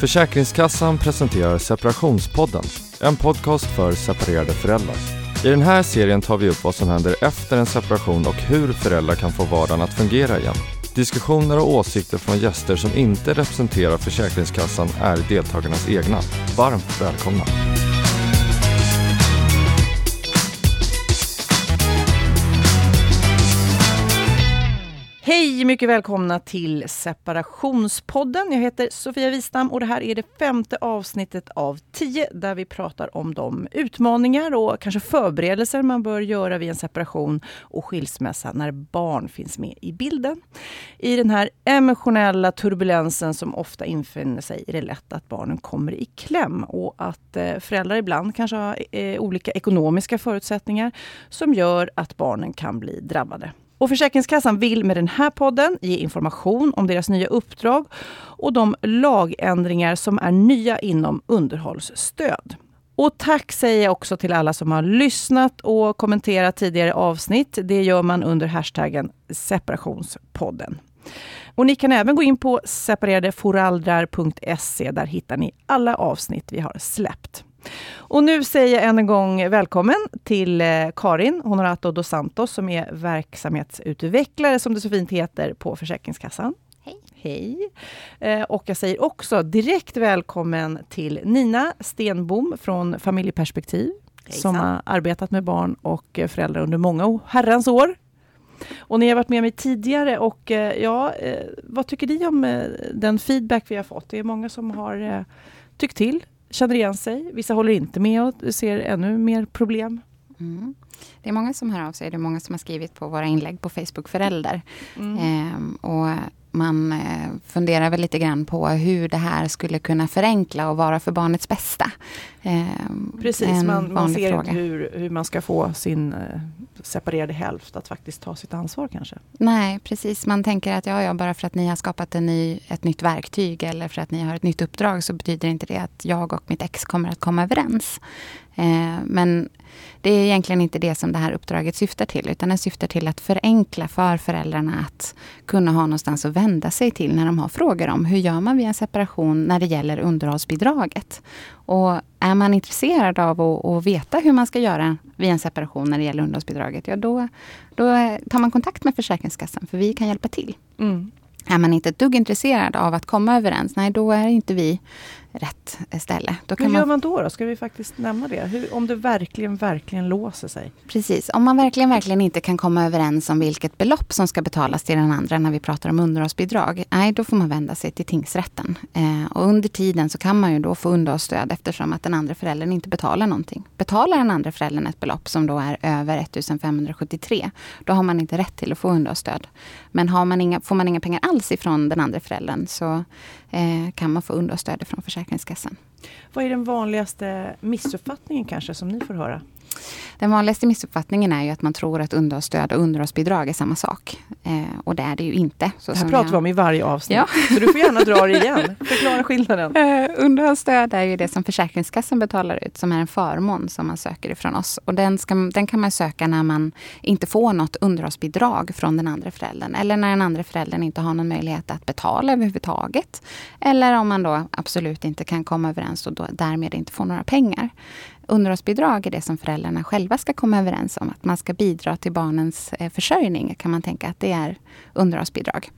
Försäkringskassan presenterar Separationspodden, en podcast för separerade föräldrar. I den här serien tar vi upp vad som händer efter en separation och hur föräldrar kan få vardagen att fungera igen. Diskussioner och åsikter från gäster som inte representerar Försäkringskassan är deltagarnas egna. Varmt välkomna! Hej, mycket välkomna till Separationspodden. Jag heter Sofia Wistam och det här är det femte avsnittet av tio där vi pratar om de utmaningar och kanske förberedelser man bör göra vid en separation och skilsmässa när barn finns med i bilden. I den här emotionella turbulensen som ofta infinner sig är det lätt att barnen kommer i kläm och att eh, föräldrar ibland kanske har eh, olika ekonomiska förutsättningar som gör att barnen kan bli drabbade. Och Försäkringskassan vill med den här podden ge information om deras nya uppdrag och de lagändringar som är nya inom underhållsstöd. Och tack säger jag också till alla som har lyssnat och kommenterat tidigare avsnitt. Det gör man under hashtaggen separationspodden. Och ni kan även gå in på separeradeforaldrar.se. Där hittar ni alla avsnitt vi har släppt. Och nu säger jag än en gång välkommen till eh, Karin Honorato dos Santos som är verksamhetsutvecklare, som det så fint heter, på Försäkringskassan. Hej. Hej. Eh, och jag säger också direkt välkommen till Nina Stenbom från Familjeperspektiv. Hejsan. Som har arbetat med barn och eh, föräldrar under många herrans år. Och ni har varit med mig tidigare och ja, vad tycker ni om den feedback vi har fått? Det är många som har tyckt till känner igen sig. Vissa håller inte med och ser ännu mer problem. Mm. Det är många som hör av sig. Det är många som har skrivit på våra inlägg på Facebook Förälder. Mm. Ehm, och man eh, funderar väl lite grann på hur det här skulle kunna förenkla och vara för barnets bästa. Ehm, Precis, man, man ser fråga. inte hur, hur man ska få sin eh, separerade hälft att faktiskt ta sitt ansvar kanske. Nej, precis. Man tänker att ja, ja, bara för att ni har skapat en ny, ett nytt verktyg eller för att ni har ett nytt uppdrag så betyder inte det att jag och mitt ex kommer att komma överens. Eh, men det är egentligen inte det som det här uppdraget syftar till, utan det syftar till att förenkla för föräldrarna att kunna ha någonstans att vända sig till när de har frågor om hur gör man vid en separation när det gäller underhållsbidraget. Och är man intresserad av att, att veta hur man ska göra vid en separation när det gäller underhållsbidraget, ja då, då tar man kontakt med Försäkringskassan, för vi kan hjälpa till. Mm. Är man inte ett dugg intresserad av att komma överens, nej då är inte vi rätt ställe. Då Hur gör man då, då? Ska vi faktiskt nämna det? Hur, om det verkligen, verkligen låser sig? Precis, om man verkligen, verkligen inte kan komma överens om vilket belopp som ska betalas till den andra när vi pratar om underhållsbidrag. Nej, då får man vända sig till tingsrätten. Eh, och under tiden så kan man ju då få underhållsstöd eftersom att den andra föräldern inte betalar någonting. Betalar den andra föräldern ett belopp som då är över 1573, då har man inte rätt till att få underhållsstöd. Men har man inga, får man inga pengar alls ifrån den andra föräldern så Eh, kan man få understöd från Försäkringskassan. Vad är den vanligaste missuppfattningen kanske som ni får höra? Den vanligaste missuppfattningen är ju att man tror att underhållsstöd och underhållsbidrag är samma sak. Eh, och det är det ju inte. Så det här pratar jag... vi om i varje avsnitt. Ja. Så du får gärna dra det igen. Förklara skillnaden. Eh, underhållsstöd är ju det som Försäkringskassan betalar ut, som är en förmån som man söker ifrån oss. Och den, ska, den kan man söka när man inte får något underhållsbidrag från den andra föräldern. Eller när den andra föräldern inte har någon möjlighet att betala överhuvudtaget. Eller om man då absolut inte kan komma överens och då därmed inte får några pengar underhållsbidrag är det som föräldrarna själva ska komma överens om. Att man ska bidra till barnens eh, försörjning kan man tänka att det är underhållsbidrag.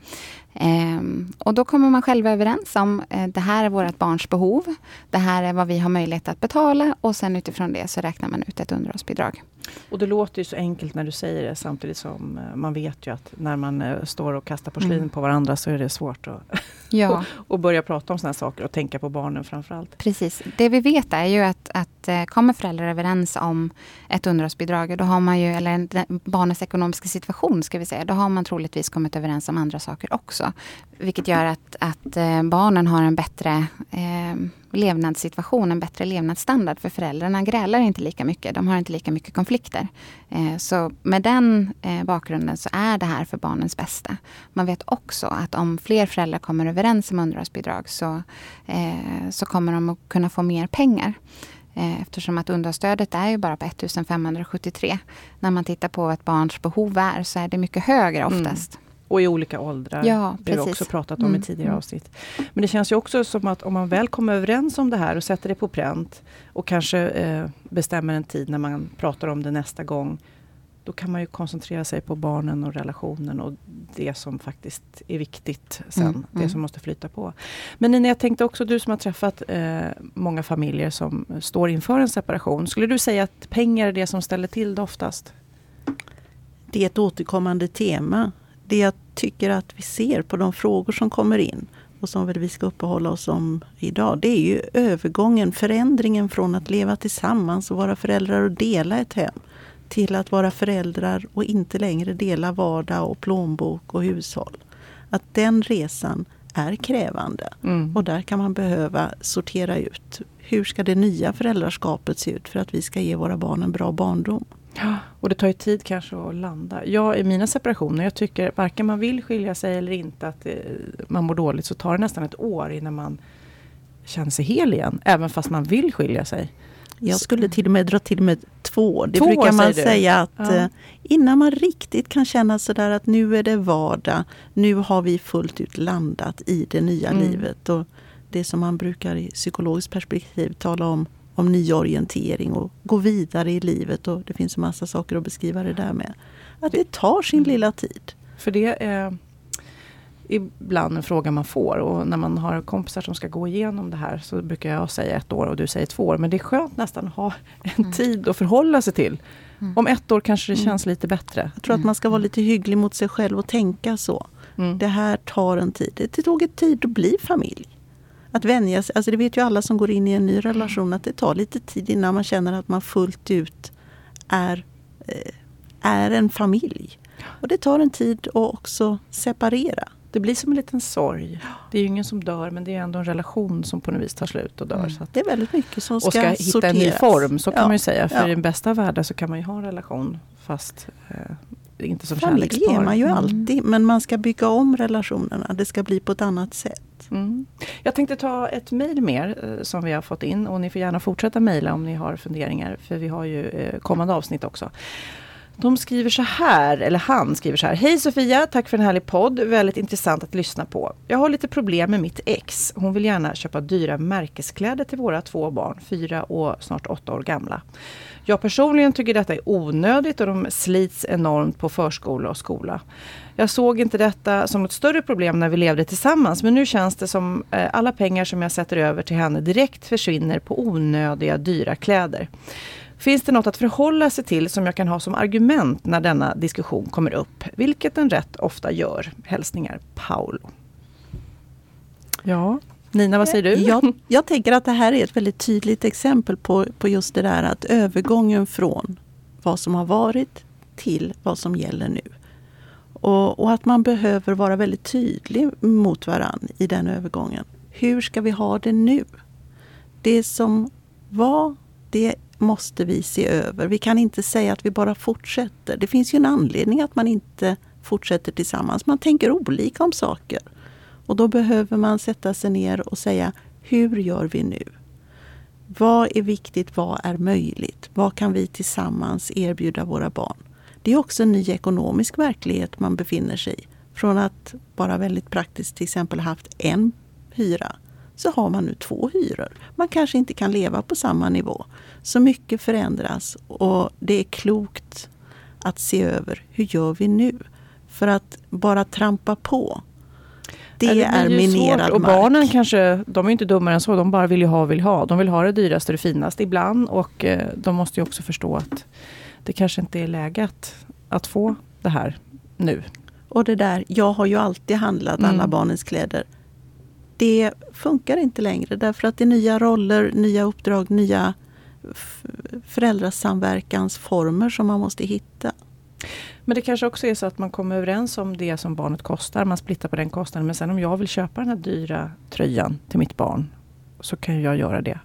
Ehm, och då kommer man själva överens om eh, det här är vårt barns behov. Det här är vad vi har möjlighet att betala och sen utifrån det så räknar man ut ett underhållsbidrag. Och det låter ju så enkelt när du säger det samtidigt som eh, man vet ju att när man eh, står och kastar porslin mm. på varandra så är det svårt att ja. och, börja prata om sådana saker och tänka på barnen framförallt. Precis. Det vi vet är ju att, att eh, kommer föräldrar överens om ett underhållsbidrag, då har man ju, eller barnets ekonomiska situation ska vi säga, då har man troligtvis kommit överens om andra saker också. Vilket gör att, att barnen har en bättre eh, levnadssituation, en bättre levnadsstandard. För föräldrarna grälar inte lika mycket. De har inte lika mycket konflikter. Eh, så med den eh, bakgrunden så är det här för barnens bästa. Man vet också att om fler föräldrar kommer överens om underhållsbidrag så, eh, så kommer de att kunna få mer pengar. Eftersom att underhållsstödet är ju bara på 1573. När man tittar på vad ett barns behov är så är det mycket högre oftast. Mm. Och i olika åldrar. Ja, det har vi också pratat om mm. i tidigare mm. avsnitt. Men det känns ju också som att om man väl kommer överens om det här och sätter det på pränt och kanske eh, bestämmer en tid när man pratar om det nästa gång. Då kan man ju koncentrera sig på barnen och relationen och det som faktiskt är viktigt sen. Mm, det mm. som måste flyta på. Men Nina, jag tänkte också du som har träffat eh, många familjer som står inför en separation. Skulle du säga att pengar är det som ställer till det oftast? Det är ett återkommande tema. Det jag tycker att vi ser på de frågor som kommer in och som vi ska uppehålla oss om idag, det är ju övergången, förändringen från att leva tillsammans och vara föräldrar och dela ett hem till att vara föräldrar och inte längre dela vardag och plånbok och hushåll. Att den resan är krävande. Mm. Och där kan man behöva sortera ut. Hur ska det nya föräldraskapet se ut för att vi ska ge våra barn en bra barndom? Ja, och det tar ju tid kanske att landa. Jag i mina separationer, jag tycker varken man vill skilja sig eller inte att det, man mår dåligt så tar det nästan ett år innan man känner sig hel igen. Även fast man vill skilja sig. Jag skulle till och med dra till med två. Det två, brukar man säga att ja. Eh, innan man riktigt kan känna sådär att nu är det vardag. Nu har vi fullt ut landat i det nya mm. livet. Och det som man brukar i psykologiskt perspektiv tala om om nyorientering och gå vidare i livet. Och det finns en massa saker att beskriva det där med. Att det tar sin mm. lilla tid. För det är ibland en fråga man får och när man har kompisar som ska gå igenom det här så brukar jag säga ett år och du säger två år. Men det är skönt nästan att ha en mm. tid att förhålla sig till. Mm. Om ett år kanske det mm. känns lite bättre. Jag tror att man ska vara lite hygglig mot sig själv och tänka så. Mm. Det här tar en tid. Det tog ett tid att bli familj. Att vänja sig, alltså det vet ju alla som går in i en ny relation att det tar lite tid innan man känner att man fullt ut är, eh, är en familj. Och det tar en tid att också separera. Det blir som en liten sorg. Det är ju ingen som dör men det är ändå en relation som på något vis tar slut och dör. Mm. Så det är väldigt mycket som ska Och ska hitta sorteras. en ny form, så kan ja. man ju säga. För ja. i den bästa världen så kan man ju ha en relation fast eh, inte som Familj kärlekspar. är man ju mm. alltid men man ska bygga om relationerna. Det ska bli på ett annat sätt. Mm. Jag tänkte ta ett mejl mer eh, som vi har fått in och ni får gärna fortsätta mejla om ni har funderingar för vi har ju eh, kommande avsnitt också. De skriver så här, eller han skriver så här. Hej Sofia, tack för en härlig podd. Väldigt intressant att lyssna på. Jag har lite problem med mitt ex. Hon vill gärna köpa dyra märkeskläder till våra två barn, fyra och snart åtta år gamla. Jag personligen tycker detta är onödigt och de slits enormt på förskola och skola. Jag såg inte detta som ett större problem när vi levde tillsammans men nu känns det som eh, alla pengar som jag sätter över till henne direkt försvinner på onödiga dyra kläder. Finns det något att förhålla sig till som jag kan ha som argument när denna diskussion kommer upp? Vilket den rätt ofta gör. Hälsningar Paolo. Ja, Nina, vad säger du? Jag, jag tänker att det här är ett väldigt tydligt exempel på, på just det där att övergången från vad som har varit till vad som gäller nu. Och, och, att man behöver vara väldigt tydlig mot varann i den övergången. Hur ska vi ha det nu? Det som var, det måste vi se över. Vi kan inte säga att vi bara fortsätter. Det finns ju en anledning att man inte fortsätter tillsammans. Man tänker olika om saker. Och då behöver man sätta sig ner och säga, hur gör vi nu? Vad är viktigt? Vad är möjligt? Vad kan vi tillsammans erbjuda våra barn? Det är också en ny ekonomisk verklighet man befinner sig i. Från att bara väldigt praktiskt till exempel haft en hyra så har man nu två hyror. Man kanske inte kan leva på samma nivå. Så mycket förändras och det är klokt att se över hur gör vi nu? För att bara trampa på det, det är minerad svårt. Och mark. barnen kanske, de är inte dummare än så. De bara vill ju ha vill ha. De vill ha det dyraste och det finaste ibland. Och eh, de måste ju också förstå att det kanske inte är läge att, att få det här nu. Och det där, jag har ju alltid handlat mm. alla barnens kläder. Det funkar inte längre därför att det är nya roller, nya uppdrag, nya föräldrasamverkansformer som man måste hitta. Men det kanske också är så att man kommer överens om det som barnet kostar. Man splittar på den kostnaden. Men sen om jag vill köpa den här dyra tröjan till mitt barn så kan jag göra det.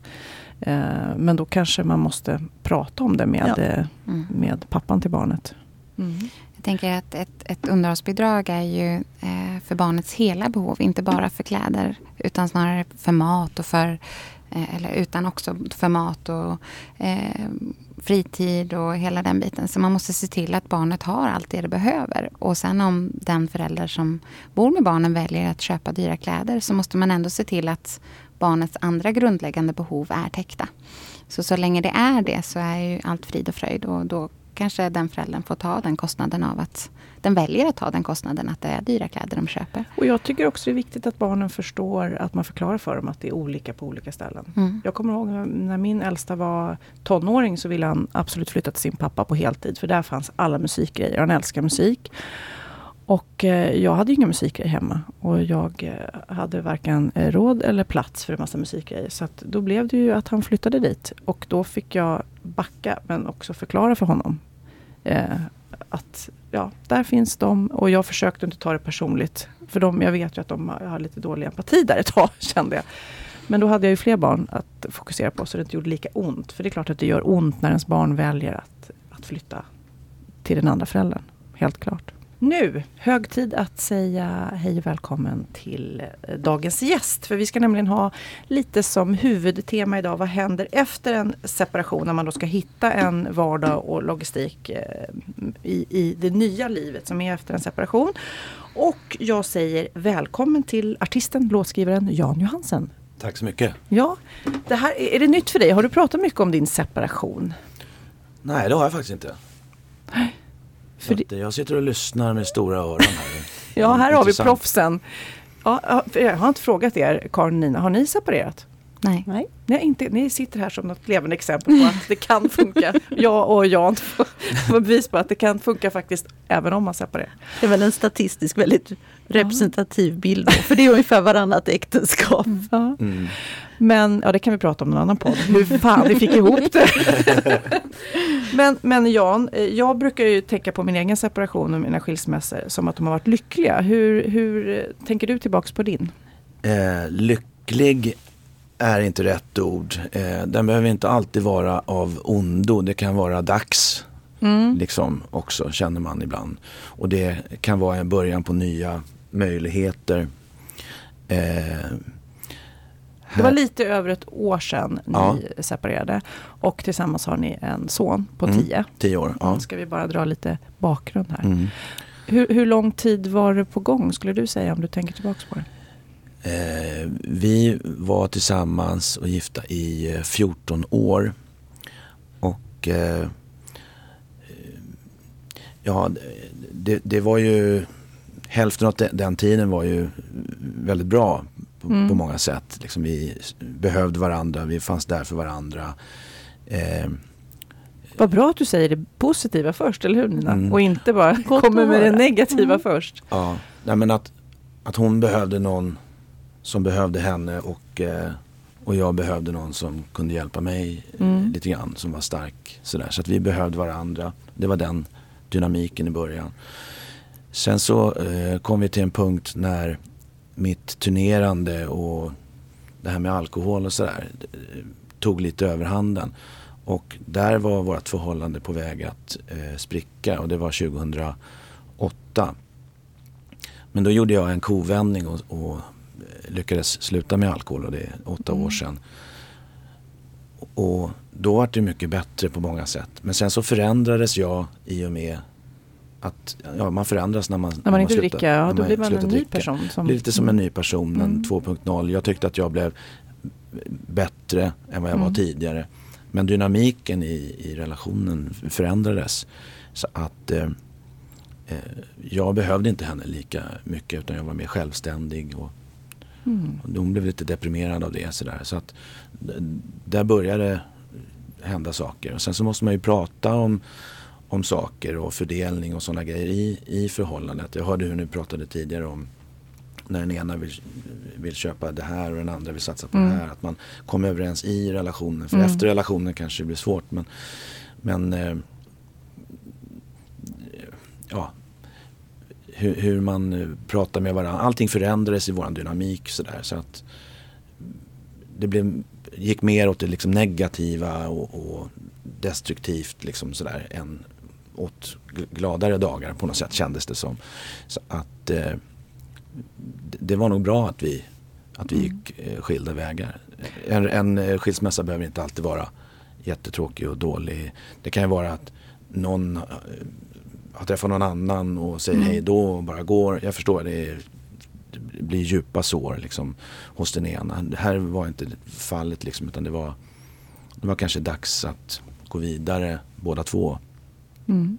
Eh, men då kanske man måste prata om det med, ja. Eh, mm. med pappan till barnet. Mm. Jag tänker att ett, ett underhållsbidrag är ju eh, för barnets hela behov. Inte bara för kläder utan snarare för mat och för eh, eller utan också för mat och eh, fritid och hela den biten. Så man måste se till att barnet har allt det det behöver. Och sen om den förälder som bor med barnen väljer att köpa dyra kläder så måste man ändå se till att barnets andra grundläggande behov är täckta. Så så länge det är det så är ju allt frid och fröjd och då kanske den föräldern får ta den kostnaden av att den väljer att ta den kostnaden att det är dyra kläder de köper. Och jag tycker också det är viktigt att barnen förstår att man förklarar för dem att det är olika på olika ställen. Mm. Jag kommer ihåg när min äldsta var tonåring så ville han absolut flytta till sin pappa på heltid för där fanns alla musikgrejer. Han älskar musik. Och eh, jag hade inga musikgrejer hemma och jag eh, hade varken eh, råd eller plats för en massa musikgrejer. Så då blev det ju att han flyttade dit och då fick jag backa men också förklara för honom eh, att ja, där finns de och jag försökte inte ta det personligt. För de, jag vet ju att de har lite dålig empati där ett tag kände jag. Men då hade jag ju fler barn att fokusera på så det inte gjorde lika ont. För det är klart att det gör ont när ens barn väljer att, att flytta till den andra föräldern. Helt klart. Nu, hög tid att säga hej och välkommen till eh, dagens gäst. För vi ska nämligen ha lite som huvudtema idag. Vad händer efter en separation när man då ska hitta en vardag och logistik eh, i, i det nya livet som är efter en separation. Och jag säger välkommen till artisten, låtskrivaren Jan Johansen. Tack så mycket. Ja, det här, är det nytt för dig? Har du pratat mycket om din separation? Nej, det har jag faktiskt inte. För det... Jag sitter och lyssnar med stora öron här. ja, här har vi proffsen. Ja, jag har inte frågat er, Karin och Nina, har ni separerat? Nej. Nej. Nej, inte, ni sitter här som något levande exempel på att det kan funka. jag och Jan får bevis på att det kan funka faktiskt även om man separerar. Det är väl en statistisk väldigt representativ bild. För det är ungefär varannat äktenskap. Mm. Men ja, det kan vi prata om i en annan podd. Hur fan vi fick ihop det. Men, men Jan, eh, jag brukar ju tänka på min egen separation och mina skilsmässor som att de har varit lyckliga. Hur, hur tänker du tillbaks på din? Eh, lycklig är inte rätt ord. Eh, den behöver inte alltid vara av ondo. Det kan vara dags. Mm. Liksom också känner man ibland. Och det kan vara en början på nya möjligheter. Eh, det var lite över ett år sedan ni ja. separerade. Och tillsammans har ni en son på mm. tio. Tio år. Ja. Ska vi bara dra lite bakgrund här. Mm. Hur, hur, lång tid var det på gång skulle du säga om du tänker tillbaka på det? Eh, vi var tillsammans och gifta i 14 eh, år. Och eh, ja, det, det, var ju hälften av den tiden var ju väldigt bra på, mm. på många sätt. Liksom vi behövde varandra, vi fanns där för varandra. Eh, vad bra att du säger det positiva först, eller hur Nina? Mm. Och inte bara kommer med det negativa mm. först. Ja, nej, men att, att hon behövde någon som behövde henne och, eh, och jag behövde någon som kunde hjälpa mig eh, mm. lite grann, som var stark. Sådär. Så att vi behövde varandra. Det var den dynamiken i början. Sen så eh, kom vi till en punkt när mitt turnerande och det här med alkohol och sådär tog lite överhanden. Och där var vårt förhållande på väg att eh, spricka och det var 2008. Men då gjorde jag en kovändning och, och lyckades sluta med alkohol och det är åtta mm. år sedan. Och då var det mycket bättre på många sätt. Men sen så förändrades jag i och med att ja, man förändras när man, när man, man inte dricker. Ja, då blir man en ny person. Som... blir lite som en ny person, mm. en 2.0. Jag tyckte att jag blev bättre än vad jag mm. var tidigare. Men dynamiken i, i relationen förändrades. Så att eh, eh, jag behövde inte henne lika mycket utan jag var mer självständig. Och, mm. och hon blev lite deprimerad av det. Så, där. så att där började hända saker. Och sen så måste man ju prata om om saker och fördelning och sådana grejer i, i förhållandet. Jag hörde hur ni pratade tidigare om när den ena vill, vill köpa det här och den andra vill satsa på mm. det här. Att man kommer överens i relationen. För mm. efter relationen kanske det blir svårt. Men, men eh, ja, hur, hur, man pratar med varandra. Allting förändrades i vår dynamik sådär. Så att det blev, gick mer åt det liksom negativa och, och destruktivt liksom sådär än åt gladare dagar på något sätt kändes det som. Så att eh, det var nog bra att vi, att vi mm. gick eh, skilda vägar. En, en eh, skilsmässa behöver inte alltid vara jättetråkig och dålig. Det kan ju vara att någon eh, har träffat någon annan och säger mm. hej då och bara går. Jag förstår, det, är, det blir djupa sår liksom, hos den ena. Det här var inte fallet liksom, utan det var, det var kanske dags att gå vidare båda två. Mm.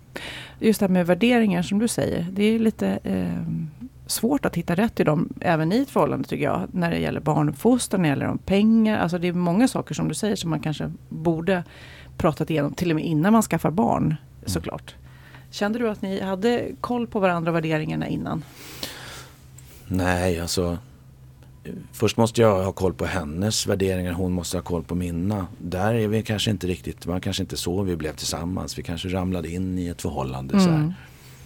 Just det här med värderingar som du säger. Det är lite eh, svårt att hitta rätt i dem även i ett förhållande tycker jag. När det gäller barnuppfostran, när det gäller om pengar. Alltså det är många saker som du säger som man kanske borde pratat igenom till och med innan man skaffar barn mm. såklart. Kände du att ni hade koll på varandra och värderingarna innan? Nej, alltså Först måste jag ha koll på hennes värderingar, hon måste ha koll på mina. Där är vi kanske inte riktigt, var kanske inte så vi blev tillsammans. Vi kanske ramlade in i ett förhållande. Mm. Så här.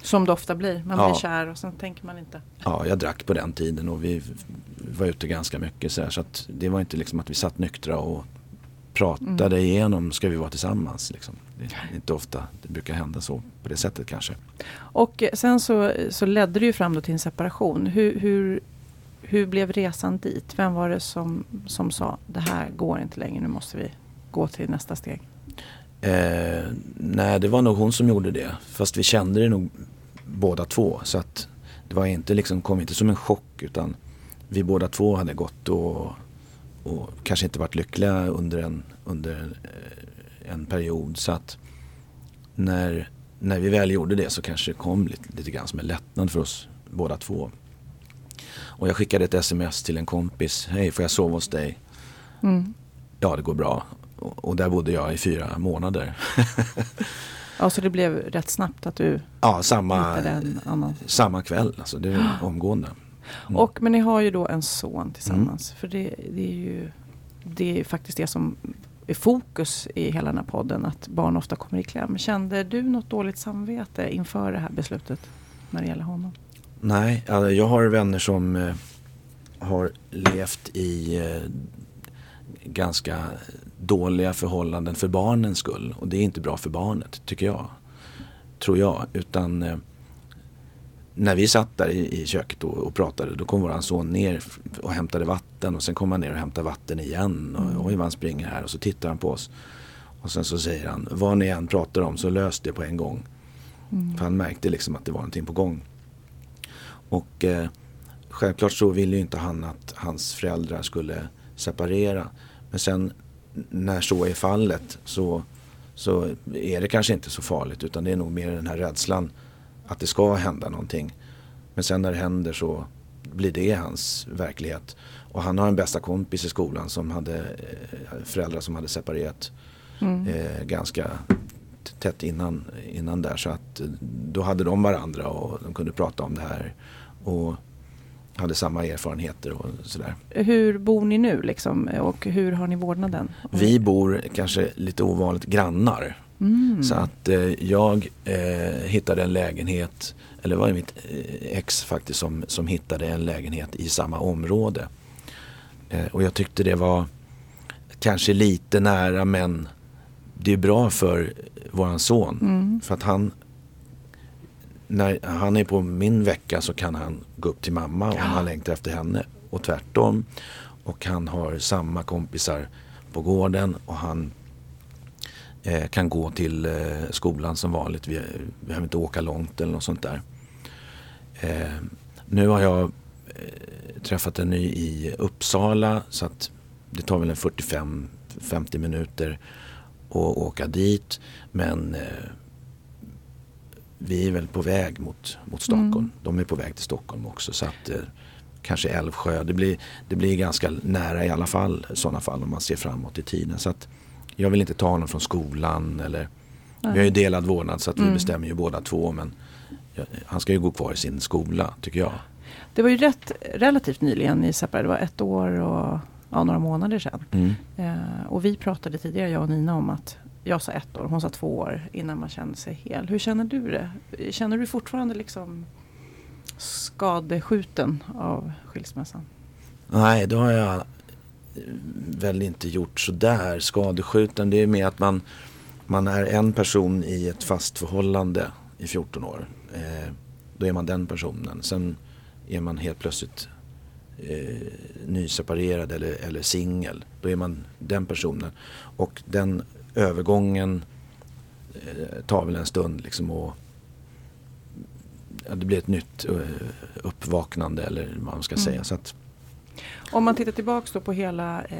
Som det ofta blir, man ja. blir kär och sen tänker man inte. Ja, jag drack på den tiden och vi var ute ganska mycket. Så, här, så att det var inte liksom att vi satt nyktra och pratade mm. igenom, ska vi vara tillsammans? Liksom. Det är inte ofta det brukar hända så på det sättet kanske. Och sen så, så ledde det ju fram till en separation. Hur, hur, hur blev resan dit? Vem var det som, som sa det här går inte längre, nu måste vi gå till nästa steg? Eh, nej, det var nog hon som gjorde det. Fast vi kände det nog båda två. Så att det var inte liksom, kom inte som en chock utan vi båda två hade gått och, och kanske inte varit lyckliga under en, under eh, en period. Så att när, när vi väl gjorde det så kanske det kom lite, lite grann som en lättnad för oss båda två. Och jag skickade ett sms till en kompis. Hej, får jag sova hos dig? Mm. Ja, det går bra. Och, och där bodde jag i fyra månader. ja, så det blev rätt snabbt att du ja, samma? Samma kväll, alltså det är omgående. Mm. Och, men ni har ju då en son tillsammans. Mm. För det, det, är ju det är faktiskt det som är fokus i hela den här podden. Att barn ofta kommer i kläm. Kände du något dåligt samvete inför det här beslutet när det gäller honom? Nej, jag har vänner som eh, har levt i eh, ganska dåliga förhållanden för barnens skull. Och det är inte bra för barnet, tycker jag. Tror jag. Utan eh, när vi satt där i, köket och, och, pratade då kom vår son ner och hämtade vatten och sen kom han ner och hämtade vatten igen. Och, mm. Oj vad han springer här och så tittar han på oss. Och sen så säger han, vad ni än pratar om så lös det på en gång. Mm. För han märkte liksom att det var någonting på gång. Och eh, självklart så ville ju inte han att hans föräldrar skulle separera. Men sen när så är fallet så, så är det kanske inte så farligt utan det är nog mer den här rädslan att det ska hända någonting. Men sen när det händer så blir det hans verklighet. Och han har en bästa kompis i skolan som hade eh, föräldrar som hade separerat mm. eh, ganska tätt innan, innan där. Så att eh, då hade de varandra och de kunde prata om det här. Och hade samma erfarenheter och sådär. Hur bor ni nu liksom och hur har ni vårdnaden? Vi bor kanske lite ovanligt grannar. Mm. Så att eh, jag eh, hittade en lägenhet, eller var det mitt eh, ex faktiskt som, som hittade en lägenhet i samma område. Eh, och jag tyckte det var kanske lite nära men det är bra för våran son. Mm. För att han när han är på min vecka så kan han gå upp till mamma om ja. han längtar efter henne. Och tvärtom. Och han har samma kompisar på gården och han eh, kan gå till eh, skolan som vanligt. Vi, vi behöver inte åka långt eller något sånt där. Eh, nu har jag eh, träffat en ny i Uppsala så att det tar väl en 45-50 minuter att åka dit. Men eh, vi är väl på väg mot, mot Stockholm. Mm. De är på väg till Stockholm också. Så att, eh, kanske Älvsjö. Det blir, det blir ganska nära i alla fall sådana fall om man ser framåt i tiden. Så att jag vill inte ta honom från skolan eller Nej. Vi har ju delad vårdnad så att mm. vi bestämmer ju båda två men jag, han ska ju gå kvar i sin skola tycker jag. Det var ju rätt relativt nyligen ni separerade. Det var ett år och ja, några månader sedan. Mm. Eh, och vi pratade tidigare jag och Nina om att jag sa ett år, hon sa två år innan man kände sig hel. Hur känner du det? Känner du fortfarande liksom skadeskjuten av skilsmässan? Nej, det har jag väl inte gjort sådär. Skadeskjuten, det är mer att man, man är en person i ett fast förhållande i 14 år. Eh, då är man den personen. Sen är man helt plötsligt eh, nyseparerad eller, eller singel. Då är man den personen. Och den övergången eh, tar väl en stund liksom och ja, det blir ett nytt uh, uppvaknande eller vad man ska Mm. säga. Så att, Om man tittar tillbaks då på hela eh,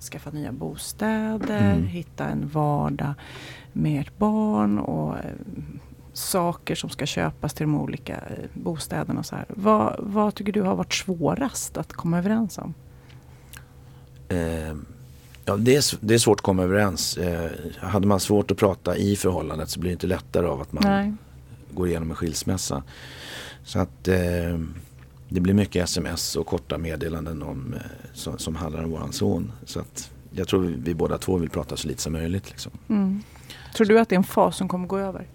skaffa nya bostäder, Mm. hitta en vardag med ett barn och eh, saker som ska köpas till de olika eh, bostäderna. Och så här. Vad, vad tycker du har varit svårast att komma överens om? Ja, det, är, det är svårt att komma överens. Eh, hade man svårt att prata i förhållandet så blir det inte lättare av att man Nej. går igenom en skilsmässa. Så att eh, det blir mycket sms och korta meddelanden om, eh, som, som handlar om våran son. Så att jag tror vi, vi båda två vill prata så lite som möjligt. Liksom. Mm. Tror du att det är en fas som kommer gå över?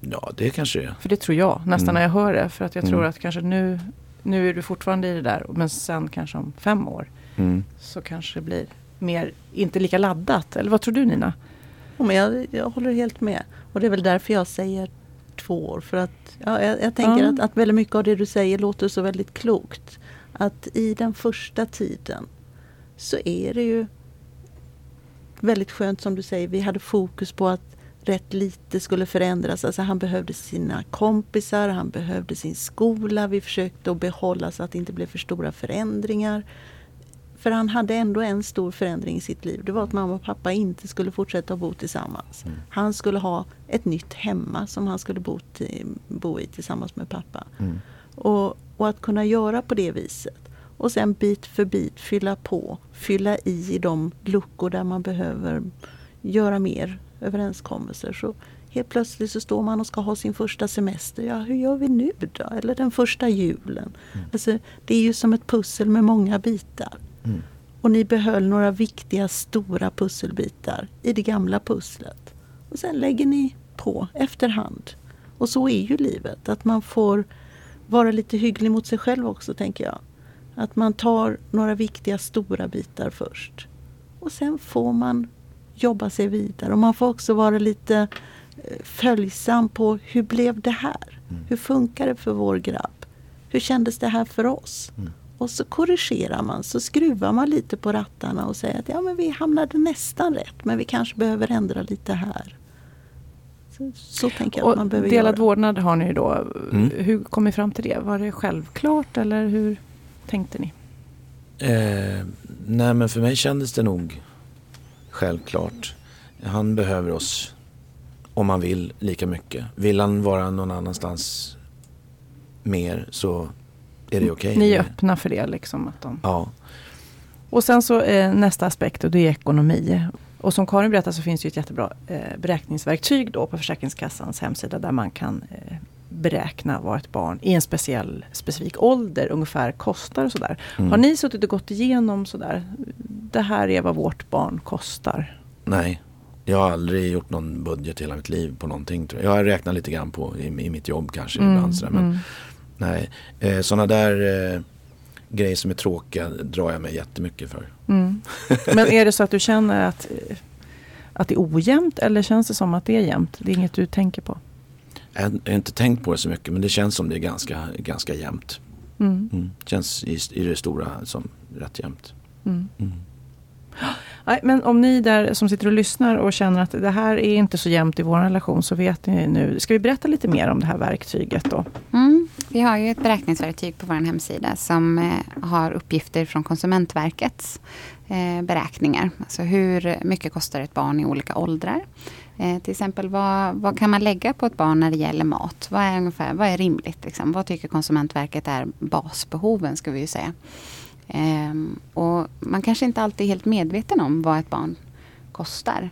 Ja, det kanske det är. För det tror jag nästan Mm. när jag hör det. För att jag tror Mm. att kanske nu, nu är du fortfarande i det där. Men sen kanske om fem år Mm. så kanske det blir mer, inte lika laddat. Eller vad tror du Nina? Ja, men jag, jag håller helt med. Och det är väl därför jag säger två år. För att ja, jag, jag tänker Ja. att, att väldigt mycket av det du säger låter så väldigt klokt. Att i den första tiden så är det ju väldigt skönt som du säger. Vi hade fokus på att rätt lite skulle förändras. Alltså han behövde sina kompisar, han behövde sin skola. Vi försökte att behålla så att det inte blev för stora förändringar. För han hade ändå en stor förändring i sitt liv. Det var att mamma och pappa inte skulle fortsätta bo tillsammans. Mm. Han skulle ha ett nytt hemma som han skulle bo, till, bo i tillsammans med pappa. Mm. Och, och att kunna göra på det viset. Och sen bit för bit fylla på, fylla i de luckor där man behöver göra mer överenskommelser. Så helt plötsligt så står man och ska ha sin första semester. Ja, hur gör vi nu då? Eller den första julen. Alltså, det är ju som ett pussel med många bitar. Mm. Och ni behöll några viktiga stora pusselbitar i det gamla pusslet. Och sen lägger ni på efterhand. Och så är ju livet. Att man får vara lite hygglig mot sig själv också tänker jag. Att man tar några viktiga stora bitar först. Och sen får man jobba sig vidare. Och man får också vara lite eh, följsam på hur blev det här? Mm. Hur funkar det för vår grabb? Hur kändes det här för oss? Mm. Och så korrigerar man, så skruvar man lite på rattarna och säger att ja, men vi hamnade nästan rätt men vi kanske behöver ändra lite här. Så, så tänker jag att man Och behöver delad göra. vårdnad har ni då. Mm. Hur kom ni fram till det? Var det självklart eller hur tänkte ni? Eh, nej men för mig kändes det nog självklart. Han behöver oss om han vill lika mycket. Vill han vara någon annanstans mer så är det okej. Ni är öppna för det liksom? Att de... Ja. Och sen så eh, nästa aspekt och det är ekonomi. Och som Karin berättade så finns det ett jättebra eh, beräkningsverktyg då på Försäkringskassans hemsida där man kan eh, beräkna vad ett barn i en speciell specifik ålder ungefär kostar och sådär. Mm. Har ni suttit och gått igenom sådär? Det här är vad vårt barn kostar. Nej, jag har aldrig gjort någon budget i hela mitt liv på någonting. Tror jag. jag har räknat lite grann på i, i mitt jobb kanske ibland. Sådär, men mm. Nej, eh, sådana där eh, grejer som är tråkiga drar jag mig jättemycket för. Mm. Men är det så att du känner att, eh, att det är ojämnt eller känns det som att det är jämnt? Det är inget du tänker på? Jag har jag har inte tänkt på det så mycket men det känns som det är ganska, ganska jämnt. Mm. Mm. Känns i, i det stora som rätt jämnt. Mm. Nej, men om ni där som sitter och lyssnar och känner att det här är inte så jämnt i vår relation så vet ni nu. Ska vi berätta lite mer om det här verktyget då? Mm. Vi har ju ett beräkningsverktyg på vår hemsida som eh, har uppgifter från Konsumentverkets eh, beräkningar. Alltså hur mycket kostar ett barn i olika åldrar. Eh, till exempel vad, vad kan man lägga på ett barn när det gäller mat? Vad är, ungefär, vad är rimligt? Liksom? Vad tycker Konsumentverket är basbehoven ska vi ju säga. Ehm, och man kanske inte alltid är helt medveten om vad ett barn kostar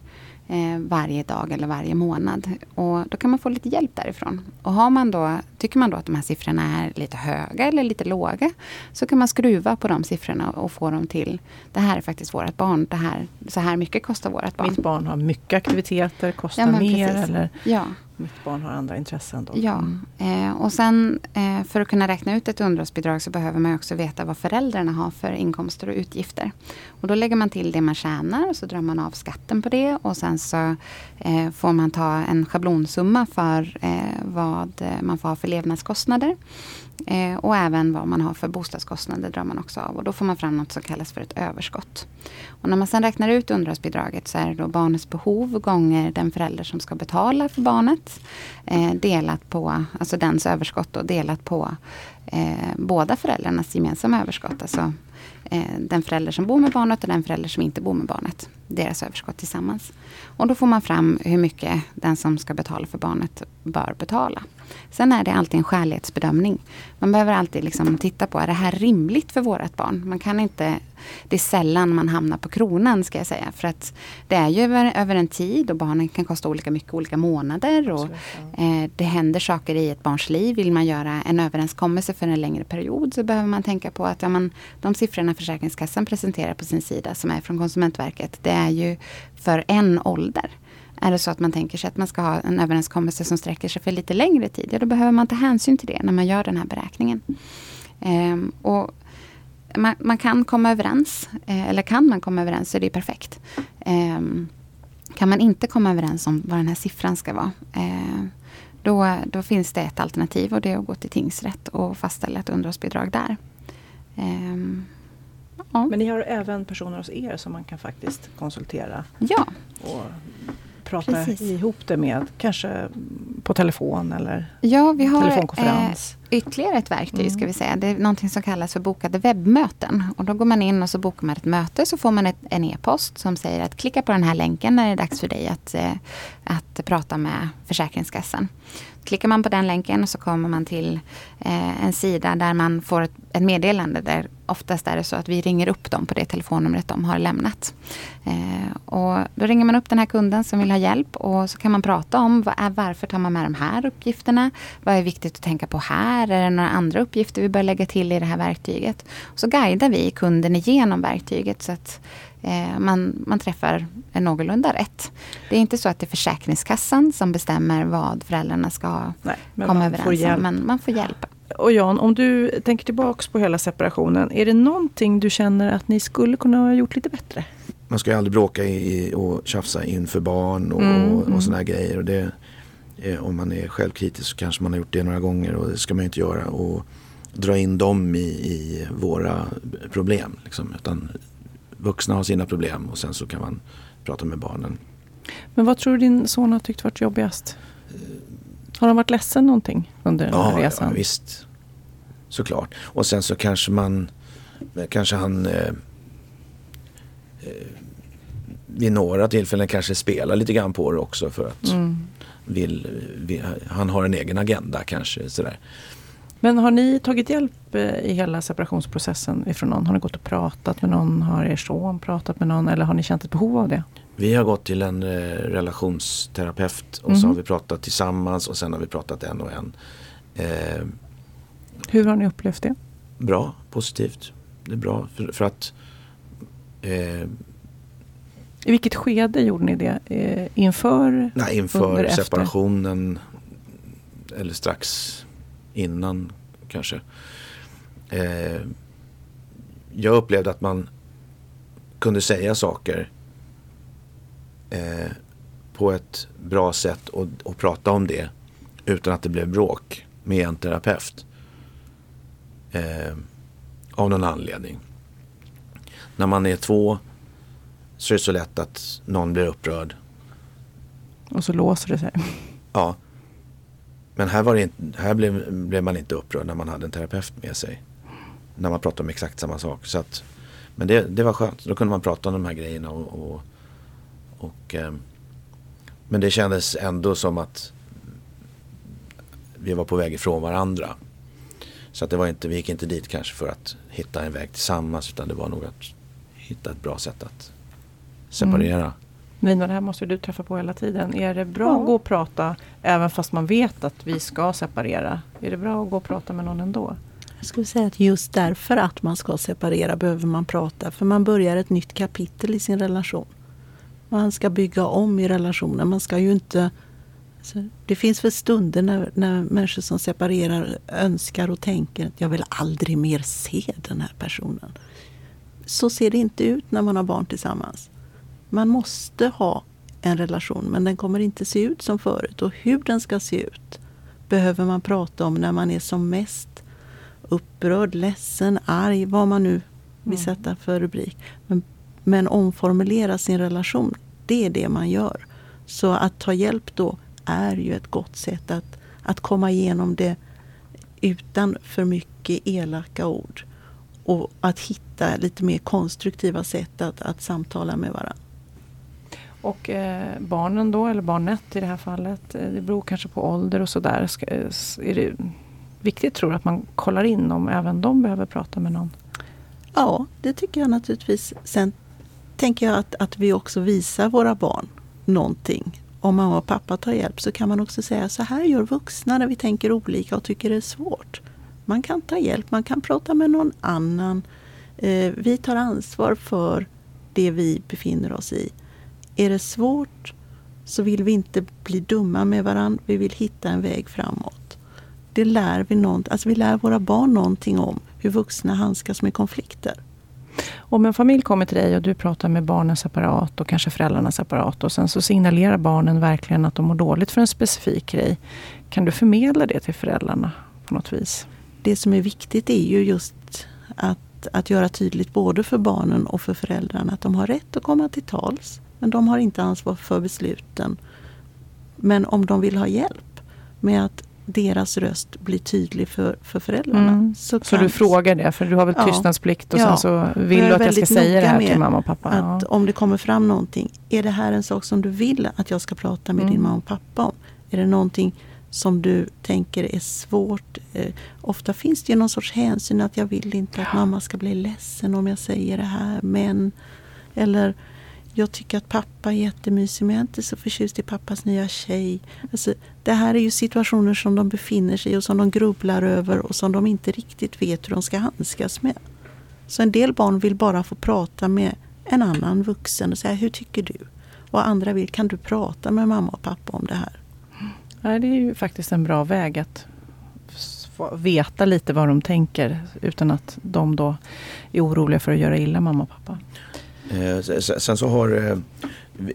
eh, varje dag eller varje månad. Och då kan man få lite hjälp därifrån. Och har man då, tycker man då att de här siffrorna är lite höga eller lite låga så kan man skruva på de siffrorna och få dem till det här är faktiskt vårt barn. Det här, så här mycket kostar vårt barn. Mitt barn har mycket aktiviteter, kostar Ja, mer precis. eller Ja, mitt barn har andra intressen. Då. Ja, eh, och sen eh, för att kunna räkna ut ett underhållsbidrag så behöver man också veta vad föräldrarna har för inkomster och utgifter. Och då lägger man till det man tjänar och så drar man av skatten på det och sen så eh, får man ta en schablonsumma för eh, vad eh, man får ha för levnadskostnader. Eh, och även vad man har för bostadskostnader drar man också av. Och då får man fram något som kallas för ett överskott. Och när man sedan räknar ut underhållsbidraget så är det då barnets behov gånger den förälder som ska betala för barnet. Eh, delat på, alltså dens överskott då, delat på eh, båda föräldrarnas gemensamma överskott. Alltså eh, den förälder som bor med barnet och den förälder som inte bor med barnet. Deras överskott tillsammans. Och då får man fram hur mycket den som ska betala för barnet bör betala. Sen är det alltid en skälighetsbedömning. Man behöver alltid liksom titta på, är det här rimligt för vårt barn? Man kan inte, det är sällan man hamnar på kronan ska jag säga. För att det är ju över, över en tid och barnen kan kosta olika mycket olika månader. Och, eh, det händer saker i ett barns liv. Vill man göra en överenskommelse för en längre period så behöver man tänka på att ja, man, de siffrorna Försäkringskassan presenterar på sin sida som är från Konsumentverket. Det är ju för en ålder. Är det så att man tänker sig att man ska ha en överenskommelse som sträcker sig för lite längre tid, ja då behöver man ta hänsyn till det när man gör den här beräkningen. Ehm, och man, man, kan komma överens, eh, eller kan man komma överens så är det perfekt. Ehm, kan man inte komma överens om vad den här siffran ska vara, eh, då, då finns det ett alternativ och det är att gå till tingsrätt och fastställa ett underhållsbidrag där. Ehm, ja. Men ni har även personer hos er som man kan faktiskt konsultera? Ja. Och prata Precis. ihop det med? Kanske på telefon eller ja, vi har, telefonkonferens? Eh, ytterligare ett verktyg mm. ska vi säga. Det är någonting som kallas för bokade webbmöten. Och då går man in och så bokar man ett möte så får man ett, en e-post som säger att klicka på den här länken när det är dags för dig att, eh, att prata med Försäkringskassan. Klickar man på den länken så kommer man till eh, en sida där man får ett, ett meddelande där oftast är det så att vi ringer upp dem på det telefonnumret de har lämnat. Eh, och då ringer man upp den här kunden som vill ha hjälp och så kan man prata om vad är, varför tar man med de här uppgifterna? Vad är viktigt att tänka på här? Är det några andra uppgifter vi bör lägga till i det här verktyget? Och så guidar vi kunden igenom verktyget så att eh, man, man träffar någorlunda rätt. Det är inte så att det är Försäkringskassan som bestämmer vad föräldrarna ska Nej, komma överens om, men man får hjälp. Och Jan, om du tänker tillbaks på hela separationen, är det någonting du känner att ni skulle kunna ha gjort lite bättre? Man ska ju aldrig bråka i, och tjafsa inför barn och, mm, och, och mm. sådana grejer. Och det, eh, om man är självkritisk så kanske man har gjort det några gånger och det ska man ju inte göra. Och dra in dem i, i våra problem. Liksom. Utan vuxna har sina problem och sen så kan man prata med barnen. Men vad tror du din son har tyckt varit jobbigast? Har han varit ledsen någonting under den här resan? Ja, visst. Såklart. Och sen så kanske man, kanske han eh, eh, vid några tillfällen kanske spelar lite grann på det också för att mm. vill, vill, han har en egen agenda kanske. Sådär. Men har ni tagit hjälp eh, i hela separationsprocessen ifrån någon? Har ni gått och pratat med någon? Har er son pratat med någon? Eller har ni känt ett behov av det? Vi har gått till en eh, relationsterapeut och mm. så mhm. har vi pratat tillsammans och sen har vi pratat en och en. Eh, Hur har ni upplevt det? Bra, positivt. Det är bra för, för att eh, i vilket skede gjorde ni det? Eh, inför? Nej, inför under, separationen. Efter? Eller strax innan kanske. Eh, jag upplevde att man kunde säga saker eh, på ett bra sätt och, och prata om det utan att det blev bråk med en terapeut. Eh, av någon anledning. När man är två så är det så lätt att någon blir upprörd. Och så låser det sig. Ja. Men här, var det inte, här blev, blev man inte upprörd när man hade en terapeut med sig. När man pratade om exakt samma sak. Så att, men det, det var skönt. Då kunde man prata om de här grejerna. Och, och, och eh, men det kändes ändå som att vi var på väg ifrån varandra. Så att det var inte, vi gick inte dit kanske för att hitta en väg tillsammans. Utan det var nog att hitta ett bra sätt att separera. Mm. Nina, det här måste du träffa på hela tiden. Är det bra ja. att gå och prata även fast man vet att vi ska separera? Är det bra att gå och prata med någon ändå? Jag skulle säga att just därför att man ska separera behöver man prata. För man börjar ett nytt kapitel i sin relation. Man ska bygga om i relationen. Man ska ju inte Så det finns väl stunder när, när människor som separerar önskar och tänker att jag vill aldrig mer se den här personen. Så ser det inte ut när man har barn tillsammans. Man måste ha en relation men den kommer inte se ut som förut. Och hur den ska se ut behöver man prata om när man är som mest upprörd, ledsen, arg, vad man nu vill mm. sätta för rubrik. Men, men omformulera sin relation, det är det man gör. Så att ta hjälp då är ju ett gott sätt att, att komma igenom det utan för mycket elaka ord. Och att hitta lite mer konstruktiva sätt att, att samtala med varandra. Och eh, barnen då, eller barnet i det här fallet, eh, det beror kanske på ålder och sådär. Är det viktigt tror du att man kollar in om även de behöver prata med någon? Ja, det tycker jag naturligtvis. Sen tänker jag att, att vi också visar våra barn någonting. Om mamma och pappa tar hjälp så kan man också säga så här gör vuxna när vi tänker olika och tycker det är svårt. Man kan ta hjälp, man kan prata med någon annan. Eh, vi tar ansvar för det vi befinner oss i. Är det svårt så vill vi inte bli dumma med varandra. Vi vill hitta en väg framåt. Det lär vi, någon, alltså vi lär våra barn någonting om hur vuxna handskas med konflikter. Om en familj kommer till dig och du pratar med barnen separat och kanske föräldrarna separat och sen så signalerar barnen verkligen att de mår dåligt för en specifik grej. Kan du förmedla det till föräldrarna på något vis? Det som är viktigt är ju just att, att göra tydligt både för barnen och för föräldrarna att de har rätt att komma till tals. Men de har inte ansvar för besluten. Men om de vill ha hjälp med att deras röst blir tydlig för, för föräldrarna. Mm. Så, så du frågar det, för du har väl ja. tystnadsplikt och ja. sen så vill du att jag ska säga det här till mamma och pappa? Att ja. Om det kommer fram någonting, är det här en sak som du vill att jag ska prata med mm. din mamma och pappa om? Är det någonting som du tänker är svårt? Eh, ofta finns det ju någon sorts hänsyn att jag vill inte att mamma ska bli ledsen om jag säger det här. Men, eller jag tycker att pappa är jättemysig men jag är inte så förtjust i pappas nya tjej. Alltså, det här är ju situationer som de befinner sig i och som de grubblar över och som de inte riktigt vet hur de ska handskas med. Så en del barn vill bara få prata med en annan vuxen och säga hur tycker du? Och andra vill kan du prata med mamma och pappa om det här? Ja, det är ju faktiskt en bra väg att veta lite vad de tänker utan att de då är oroliga för att göra illa mamma och pappa. Eh, sen så har eh,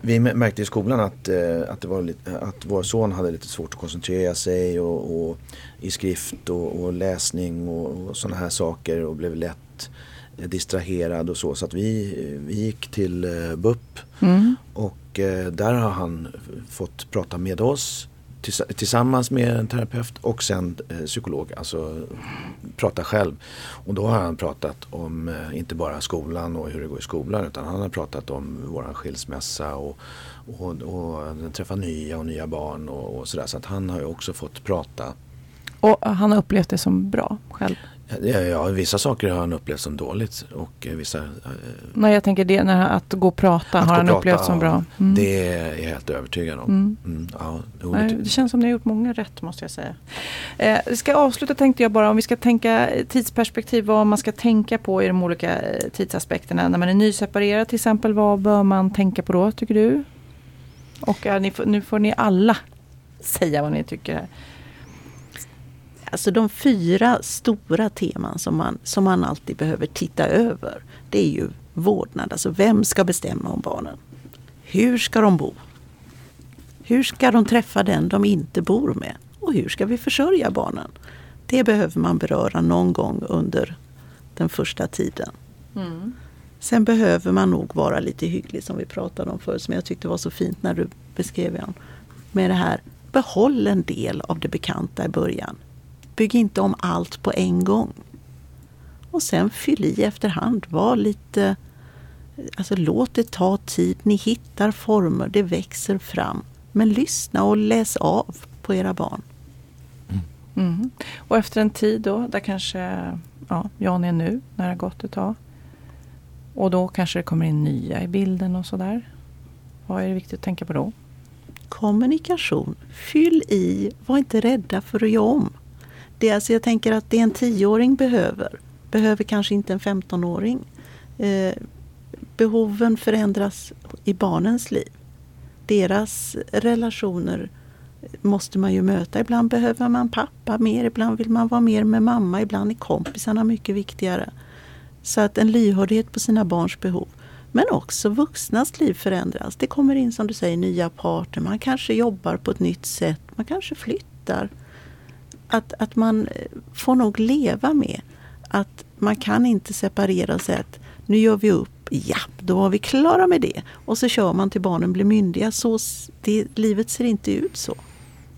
vi märkte i skolan att, eh, att, det var att vår son hade lite svårt att koncentrera sig och, och i skrift och, och läsning och, och sådana här saker och blev lätt distraherad och så. Så att vi, vi gick till BUP mm. och där har han fått prata med oss tillsammans med en terapeut och sen eh, psykolog, alltså prata själv. Och då har han pratat om eh, inte bara skolan och hur det går i skolan utan han har pratat om våran skilsmässa och, och, och träffa nya och nya barn och, och sådär. Så att han har ju också fått prata. Och han har upplevt det som bra själv? Ja, ja, vissa saker har han upplevt som dåligt. Och vissa, eh, Nej, jag tänker det, när, att gå och prata har han prata, upplevt som bra. Mm. Det är jag helt övertygad om. Mm. Mm, ja, Nej, det känns som ni har gjort många rätt måste jag säga. Eh, vi ska avsluta tänkte jag bara om vi ska tänka tidsperspektiv vad man ska tänka på i de olika eh, tidsaspekterna. När man är nyseparerad till exempel, vad bör man tänka på då tycker du? Och ja, ni, nu får ni alla säga vad ni tycker här. Alltså de fyra stora teman som man, som man alltid behöver titta över. Det är ju vårdnad, alltså vem ska bestämma om barnen? Hur ska de bo? Hur ska de träffa den de inte bor med? Och hur ska vi försörja barnen? Det behöver man beröra någon gång under den första tiden. Mm. Sen behöver man nog vara lite hygglig som vi pratade om förut, som jag tyckte var så fint när du beskrev det. Med det här, behåll en del av det bekanta i början. Bygg inte om allt på en gång. Och sen fyll i efterhand. Var lite... Alltså låt det ta tid. Ni hittar former, det växer fram. Men lyssna och läs av på era barn. Mm. Och efter en tid då, där kanske ja, Jan är nu, när det har gått ett tag. Och då kanske det kommer in nya i bilden och sådär. Vad är det viktigt att tänka på då? Kommunikation. Fyll i, var inte rädda för att göra om det, alltså jag tänker att det en tioåring behöver, behöver kanske inte en 15-åring. Eh, behoven förändras i barnens liv. Deras relationer måste man ju möta. Ibland behöver man pappa mer, ibland vill man vara mer med mamma, ibland är kompisarna mycket viktigare. Så att en lyhördhet på sina barns behov. Men också vuxnas liv förändras. Det kommer in som du säger nya parter, man kanske jobbar på ett nytt sätt, man kanske flyttar. Att, att man eh, får nog leva med att man kan inte separera och säga att nu gör vi upp, ja då var vi klara med det. Och så kör man till barnen blir myndiga. Så, det, livet ser inte ut så.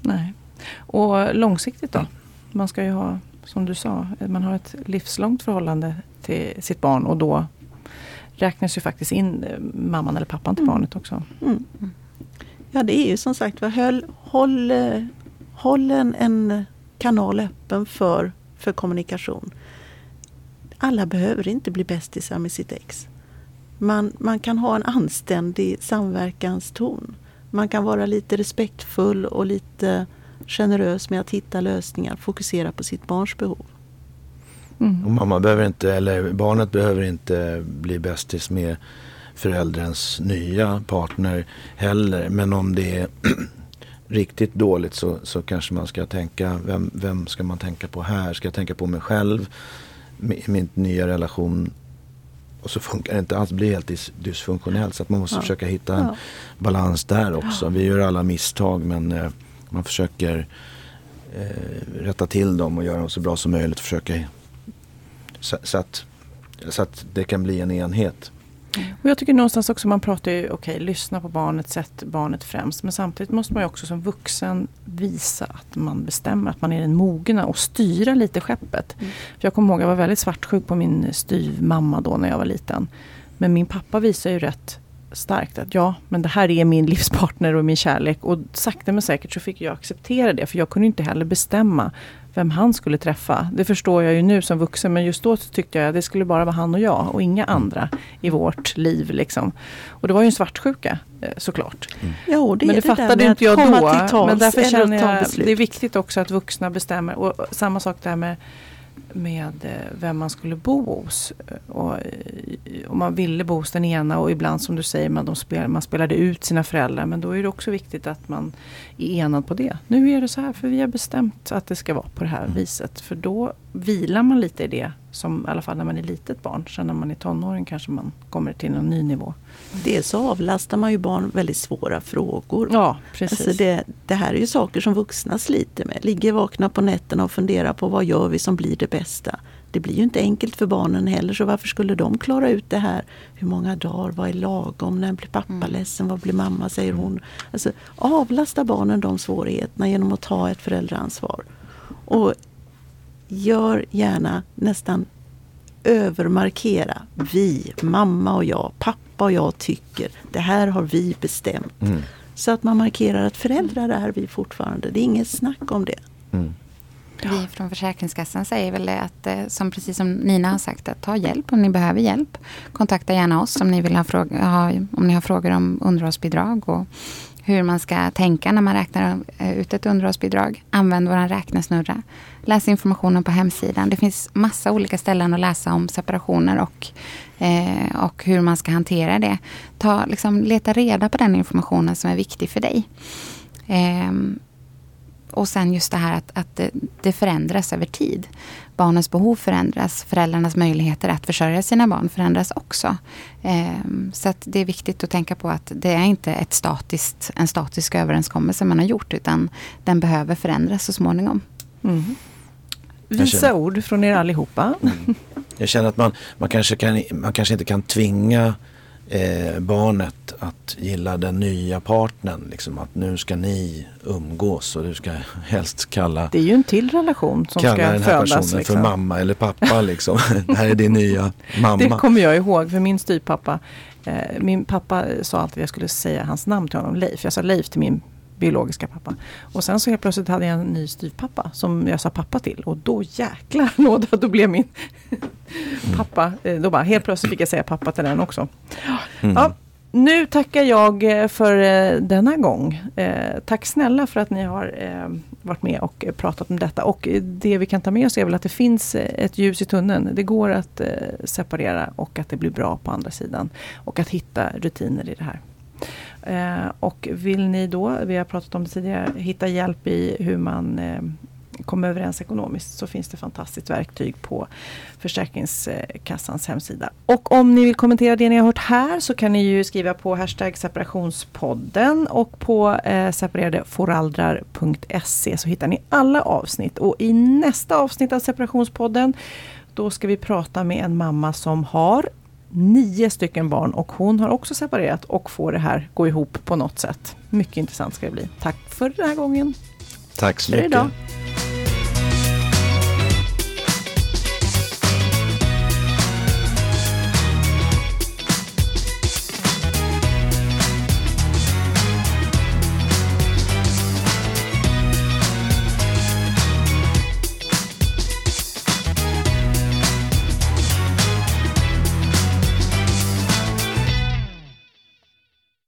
Nej. Och långsiktigt då? Man ska ju ha, som du sa, man har ett livslångt förhållande till sitt barn och då räknas ju faktiskt in eh, mamman eller pappan till mm. barnet också. Mm. Ja det är ju som sagt håll, håll, eh, håll en, en kanal öppen för, för kommunikation. Alla behöver inte bli bästisar med sitt ex. Man, man kan ha en anständig samverkanston. Man kan vara lite respektfull och lite generös med att hitta lösningar, fokusera på sitt barns behov. Mm. Och mamma behöver inte, eller barnet behöver inte bli bästis med förälderns nya partner heller. Men om det är riktigt dåligt så, så kanske man ska tänka, vem, vem ska man tänka på här? Ska jag tänka på mig själv? I min nya relation och så funkar det inte alls, blir helt dysfunktionellt. Så att man måste ja. försöka hitta en ja. balans där också. Vi gör alla misstag men eh, man försöker eh, rätta till dem och göra dem så bra som möjligt. Försöka, så, så, att, så att det kan bli en enhet. Och jag tycker någonstans också man pratar ju, okej, okay, lyssna på barnet, sätt barnet främst. Men samtidigt måste man ju också som vuxen visa att man bestämmer, att man är den mogna och styra lite skeppet. Mm. För jag kommer ihåg, jag var väldigt svartsjuk på min styvmamma då när jag var liten. Men min pappa visar ju rätt starkt att ja, men det här är min livspartner och min kärlek. Och sakta men säkert så fick jag acceptera det. För jag kunde inte heller bestämma vem han skulle träffa. Det förstår jag ju nu som vuxen men just då tyckte jag att det skulle bara vara han och jag och inga andra i vårt liv. Liksom. Och det var ju en svartsjuka eh, såklart. Mm. Ja, det men det, det fattade inte jag då. Men därför känner jag det är viktigt också att vuxna bestämmer. Och samma sak där med med eh, vem man skulle bo hos. Och, eh, och man ville bo hos den ena och ibland som du säger man, de spel, man spelade ut sina föräldrar. Men då är det också viktigt att man är enad på det. Nu är det så här för vi har bestämt att det ska vara på det här mm. viset. För då vilar man lite i det. Som i alla fall när man är litet barn. Sen när man är tonåring kanske man kommer till en ny nivå. Dels så avlastar man ju barn väldigt svåra frågor. Ja, precis. Alltså det, det, här är ju saker som vuxna sliter med. Ligger vakna på nätterna och funderar på vad gör vi som blir det bästa. Det blir ju inte enkelt för barnen heller så varför skulle de klara ut det här? Hur många dagar, vad är lagom, när blir pappa mm. ledsen, vad blir mamma, säger hon. Alltså, avlasta barnen de svårigheterna genom att ta ett föräldraansvar. Och gör gärna nästan övermarkera. Vi, mamma och jag, pappa och jag tycker. Det här har vi bestämt. Mm. Så att man markerar att föräldrar är vi fortfarande. Det är inget snack om det. Mm. Vi från Försäkringskassan säger väl det att, eh, som precis som Nina har sagt, att ta hjälp om ni behöver hjälp. Kontakta gärna oss om ni, vill ha, fråga, om ni har frågor om underhållsbidrag och hur man ska tänka när man räknar eh, ut ett underhållsbidrag. Använd vår räknesnurra. Läs informationen på hemsidan. Det finns massa olika ställen att läsa om separationer och, eh, och hur man ska hantera det. Ta, liksom, leta reda på den informationen som är viktig för dig. Eh, och sen just det här att, att det, det, förändras över tid. Barnens behov förändras. Föräldrarnas möjligheter att försörja sina barn förändras också. Eh, så att det är viktigt att tänka på att det är inte ett statiskt, en statisk överenskommelse man har gjort utan den behöver förändras så småningom. Mm. Visa ord från er allihopa. Mm. Jag känner att man, man, kanske kan, man kanske inte kan tvinga eh, barnet att gilla den nya partnern. Liksom att nu ska ni umgås och du ska helst kalla Det är ju en till relation som ska den här födas. personen liksom. för mamma eller pappa. Liksom. det här är din nya mamma. Det kommer jag ihåg för min styvpappa. Eh, min pappa sa alltid att jag skulle säga hans namn till honom, Leif. Jag sa Leif till min biologiska pappa. Och sen så helt plötsligt hade jag en ny styvpappa som jag sa pappa till. Och då jäklar nåda, då blev min pappa, eh, då bara helt plötsligt fick jag säga pappa till den också. Mm. Ja, nu tackar jag eh, för eh, denna gång. Tack snälla för att ni har varit med och pratat om detta. Och det vi kan ta med oss är väl att det finns ett ljus i tunneln. Det går att separera och att det blir bra på andra sidan. Och att hitta rutiner i det här. Eh, och vill ni då, vi har pratat om det tidigare, hitta hjälp i hur man eh, kommer överens ekonomiskt så finns det fantastiskt verktyg på Försäkringskassans hemsida. Och om ni vill kommentera det ni har hört här så kan ni ju skriva på hashtag separationspodden och på eh, så hittar ni alla avsnitt. Och i nästa avsnitt av separationspodden då ska vi prata med en mamma som har nio stycken barn och hon har också separerat och får det här gå ihop på något sätt. Mycket intressant ska det bli. Tack för den här gången. Tack så mycket.